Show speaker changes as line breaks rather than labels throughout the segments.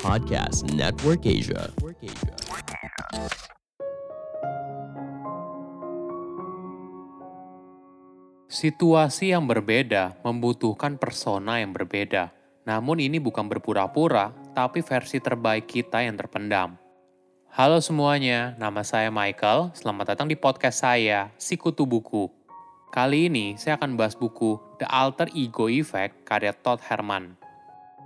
Podcast Network Asia.
Situasi yang berbeda membutuhkan persona yang berbeda. Namun ini bukan berpura-pura, tapi versi terbaik kita yang terpendam. Halo semuanya, nama saya Michael. Selamat datang di podcast saya, Sikutu Buku. Kali ini saya akan bahas buku The Alter Ego Effect karya Todd Herman.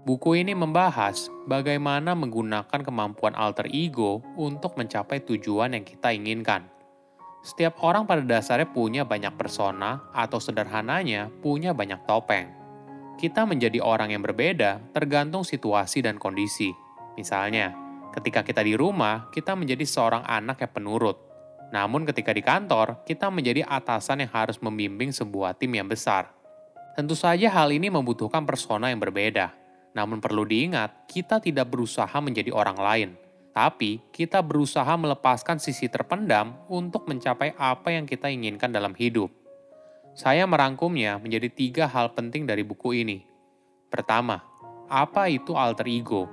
Buku ini membahas bagaimana menggunakan kemampuan alter ego untuk mencapai tujuan yang kita inginkan. Setiap orang pada dasarnya punya banyak persona atau sederhananya punya banyak topeng. Kita menjadi orang yang berbeda tergantung situasi dan kondisi. Misalnya, ketika kita di rumah, kita menjadi seorang anak yang penurut. Namun ketika di kantor, kita menjadi atasan yang harus membimbing sebuah tim yang besar. Tentu saja hal ini membutuhkan persona yang berbeda namun perlu diingat, kita tidak berusaha menjadi orang lain, tapi kita berusaha melepaskan sisi terpendam untuk mencapai apa yang kita inginkan dalam hidup. Saya merangkumnya menjadi tiga hal penting dari buku ini. Pertama, apa itu alter ego?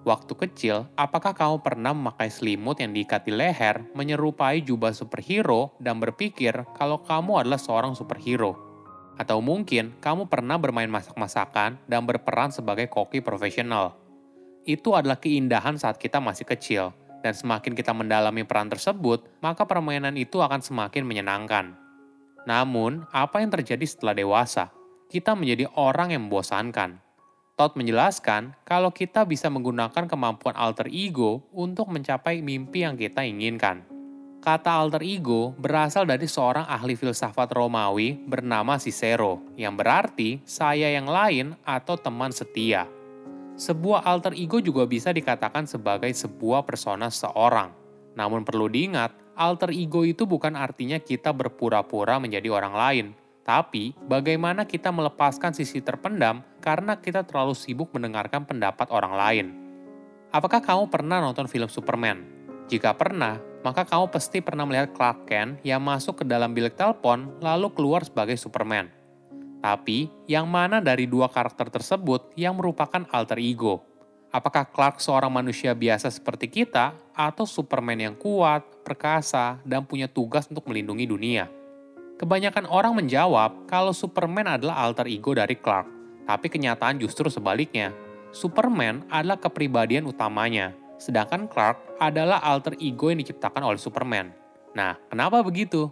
Waktu kecil, apakah kamu pernah memakai selimut yang diikat di leher, menyerupai jubah superhero, dan berpikir kalau kamu adalah seorang superhero? Atau mungkin kamu pernah bermain masak-masakan dan berperan sebagai koki profesional. Itu adalah keindahan saat kita masih kecil, dan semakin kita mendalami peran tersebut, maka permainan itu akan semakin menyenangkan. Namun, apa yang terjadi setelah dewasa? Kita menjadi orang yang membosankan. Todd menjelaskan kalau kita bisa menggunakan kemampuan alter ego untuk mencapai mimpi yang kita inginkan. Kata alter ego berasal dari seorang ahli filsafat Romawi bernama Cicero, yang berarti saya yang lain atau teman setia. Sebuah alter ego juga bisa dikatakan sebagai sebuah persona seorang. Namun perlu diingat, alter ego itu bukan artinya kita berpura-pura menjadi orang lain, tapi bagaimana kita melepaskan sisi terpendam karena kita terlalu sibuk mendengarkan pendapat orang lain. Apakah kamu pernah nonton film Superman? Jika pernah, maka kamu pasti pernah melihat Clark Kent yang masuk ke dalam bilik telepon lalu keluar sebagai Superman. Tapi, yang mana dari dua karakter tersebut yang merupakan alter ego? Apakah Clark seorang manusia biasa seperti kita, atau Superman yang kuat, perkasa, dan punya tugas untuk melindungi dunia? Kebanyakan orang menjawab kalau Superman adalah alter ego dari Clark, tapi kenyataan justru sebaliknya. Superman adalah kepribadian utamanya, sedangkan Clark adalah alter ego yang diciptakan oleh Superman. Nah, kenapa begitu?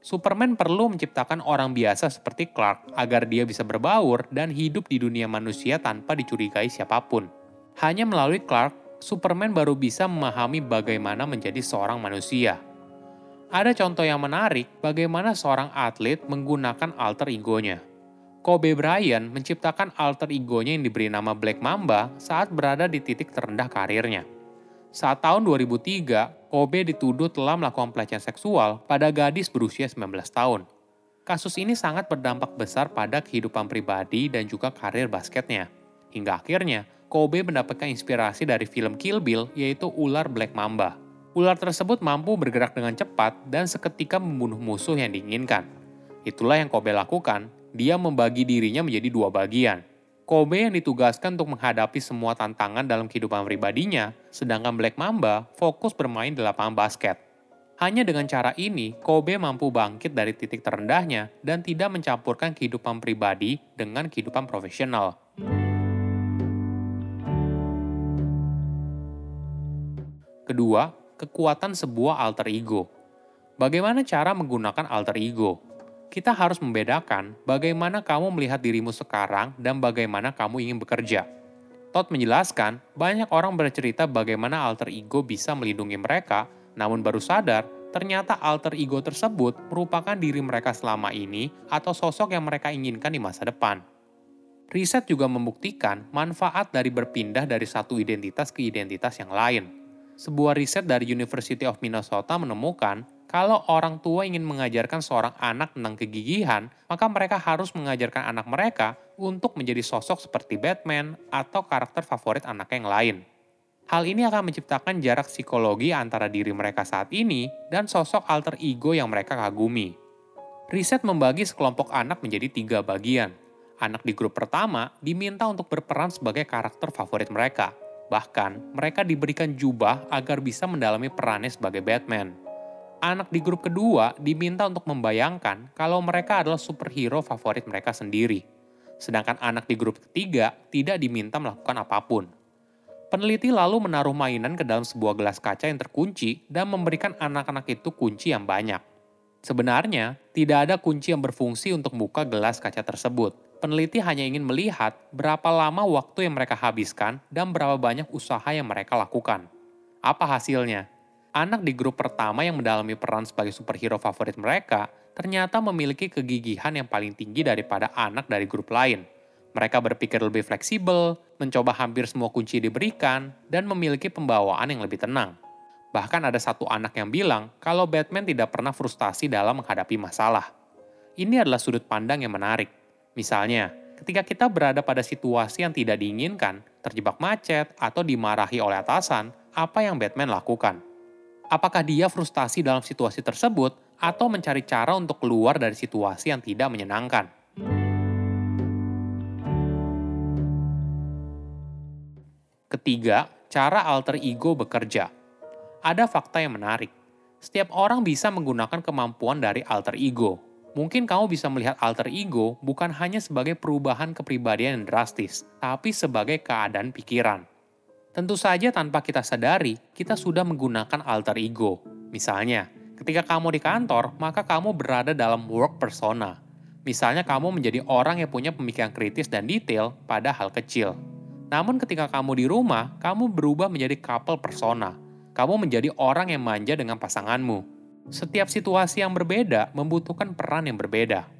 Superman perlu menciptakan orang biasa seperti Clark agar dia bisa berbaur dan hidup di dunia manusia tanpa dicurigai siapa pun. Hanya melalui Clark, Superman baru bisa memahami bagaimana menjadi seorang manusia. Ada contoh yang menarik bagaimana seorang atlet menggunakan alter egonya. Kobe Bryant menciptakan alter egonya yang diberi nama Black Mamba saat berada di titik terendah karirnya. Saat tahun 2003, Kobe dituduh telah melakukan pelecehan seksual pada gadis berusia 19 tahun. Kasus ini sangat berdampak besar pada kehidupan pribadi dan juga karir basketnya. Hingga akhirnya, Kobe mendapatkan inspirasi dari film Kill Bill yaitu ular Black Mamba. Ular tersebut mampu bergerak dengan cepat dan seketika membunuh musuh yang diinginkan. Itulah yang Kobe lakukan, dia membagi dirinya menjadi dua bagian. Kobe yang ditugaskan untuk menghadapi semua tantangan dalam kehidupan pribadinya, sedangkan Black Mamba fokus bermain di lapangan basket. Hanya dengan cara ini, Kobe mampu bangkit dari titik terendahnya dan tidak mencampurkan kehidupan pribadi dengan kehidupan profesional. Kedua, kekuatan sebuah alter ego. Bagaimana cara menggunakan alter ego? Kita harus membedakan bagaimana kamu melihat dirimu sekarang dan bagaimana kamu ingin bekerja. Todd menjelaskan, banyak orang bercerita bagaimana alter ego bisa melindungi mereka, namun baru sadar ternyata alter ego tersebut merupakan diri mereka selama ini atau sosok yang mereka inginkan di masa depan. Riset juga membuktikan manfaat dari berpindah dari satu identitas ke identitas yang lain. Sebuah riset dari University of Minnesota menemukan kalau orang tua ingin mengajarkan seorang anak tentang kegigihan, maka mereka harus mengajarkan anak mereka untuk menjadi sosok seperti Batman atau karakter favorit anak yang lain. Hal ini akan menciptakan jarak psikologi antara diri mereka saat ini dan sosok alter ego yang mereka kagumi. Riset membagi sekelompok anak menjadi tiga bagian. Anak di grup pertama diminta untuk berperan sebagai karakter favorit mereka. Bahkan, mereka diberikan jubah agar bisa mendalami perannya sebagai Batman anak di grup kedua diminta untuk membayangkan kalau mereka adalah superhero favorit mereka sendiri. Sedangkan anak di grup ketiga tidak diminta melakukan apa pun. Peneliti lalu menaruh mainan ke dalam sebuah gelas kaca yang terkunci dan memberikan anak-anak itu kunci yang banyak. Sebenarnya, tidak ada kunci yang berfungsi untuk buka gelas kaca tersebut. Peneliti hanya ingin melihat berapa lama waktu yang mereka habiskan dan berapa banyak usaha yang mereka lakukan. Apa hasilnya? Anak di grup pertama yang mendalami peran sebagai superhero favorit mereka ternyata memiliki kegigihan yang paling tinggi daripada anak dari grup lain. Mereka berpikir lebih fleksibel, mencoba hampir semua kunci diberikan, dan memiliki pembawaan yang lebih tenang. Bahkan ada satu anak yang bilang kalau Batman tidak pernah frustasi dalam menghadapi masalah. Ini adalah sudut pandang yang menarik. Misalnya, ketika kita berada pada situasi yang tidak diinginkan, terjebak macet, atau dimarahi oleh atasan, apa yang Batman lakukan? Apakah dia frustasi dalam situasi tersebut atau mencari cara untuk keluar dari situasi yang tidak menyenangkan. Ketiga, cara alter ego bekerja. Ada fakta yang menarik. Setiap orang bisa menggunakan kemampuan dari alter ego. Mungkin kamu bisa melihat alter ego bukan hanya sebagai perubahan kepribadian yang drastis, tapi sebagai keadaan pikiran. Tentu saja tanpa kita sadari, kita sudah menggunakan alter ego. Misalnya, ketika kamu di kantor, maka kamu berada dalam work persona. Misalnya kamu menjadi orang yang punya pemikiran kritis dan detail pada hal kecil. Namun ketika kamu di rumah, kamu berubah menjadi couple persona. Kamu menjadi orang yang manja dengan pasanganmu. Setiap situasi yang berbeda membutuhkan peran yang berbeda.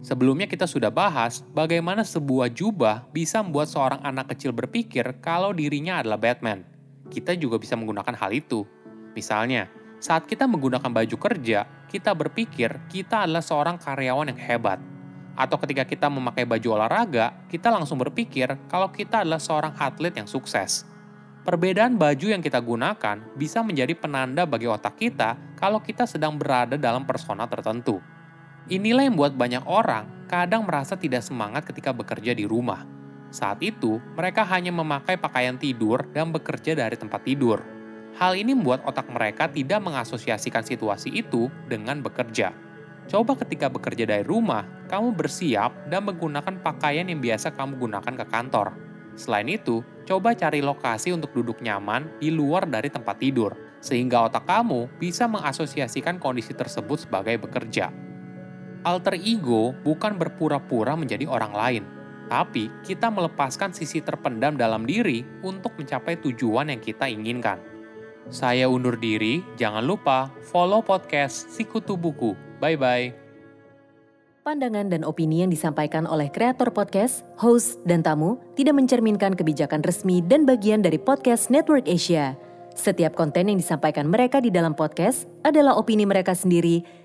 Sebelumnya kita sudah bahas bagaimana sebuah jubah bisa membuat seorang anak kecil berpikir kalau dirinya adalah Batman. Kita juga bisa menggunakan hal itu. Misalnya, saat kita menggunakan baju kerja, kita berpikir kita adalah seorang karyawan yang hebat. Atau ketika kita memakai baju olahraga, kita langsung berpikir kalau kita adalah seorang atlet yang sukses. Perbedaan baju yang kita gunakan bisa menjadi penanda bagi otak kita kalau kita sedang berada dalam persona tertentu. Inilah yang membuat banyak orang kadang merasa tidak semangat ketika bekerja di rumah. Saat itu, mereka hanya memakai pakaian tidur dan bekerja dari tempat tidur. Hal ini membuat otak mereka tidak mengasosiasikan situasi itu dengan bekerja. Coba ketika bekerja dari rumah, kamu bersiap dan menggunakan pakaian yang biasa kamu gunakan ke kantor. Selain itu, coba cari lokasi untuk duduk nyaman di luar dari tempat tidur, sehingga otak kamu bisa mengasosiasikan kondisi tersebut sebagai bekerja. Alter ego bukan berpura-pura menjadi orang lain, tapi kita melepaskan sisi terpendam dalam diri untuk mencapai tujuan yang kita inginkan. Saya undur diri, jangan lupa follow podcast Sikutu Buku. Bye-bye.
Pandangan dan opini yang disampaikan oleh kreator podcast, host, dan tamu tidak mencerminkan kebijakan resmi dan bagian dari podcast Network Asia. Setiap konten yang disampaikan mereka di dalam podcast adalah opini mereka sendiri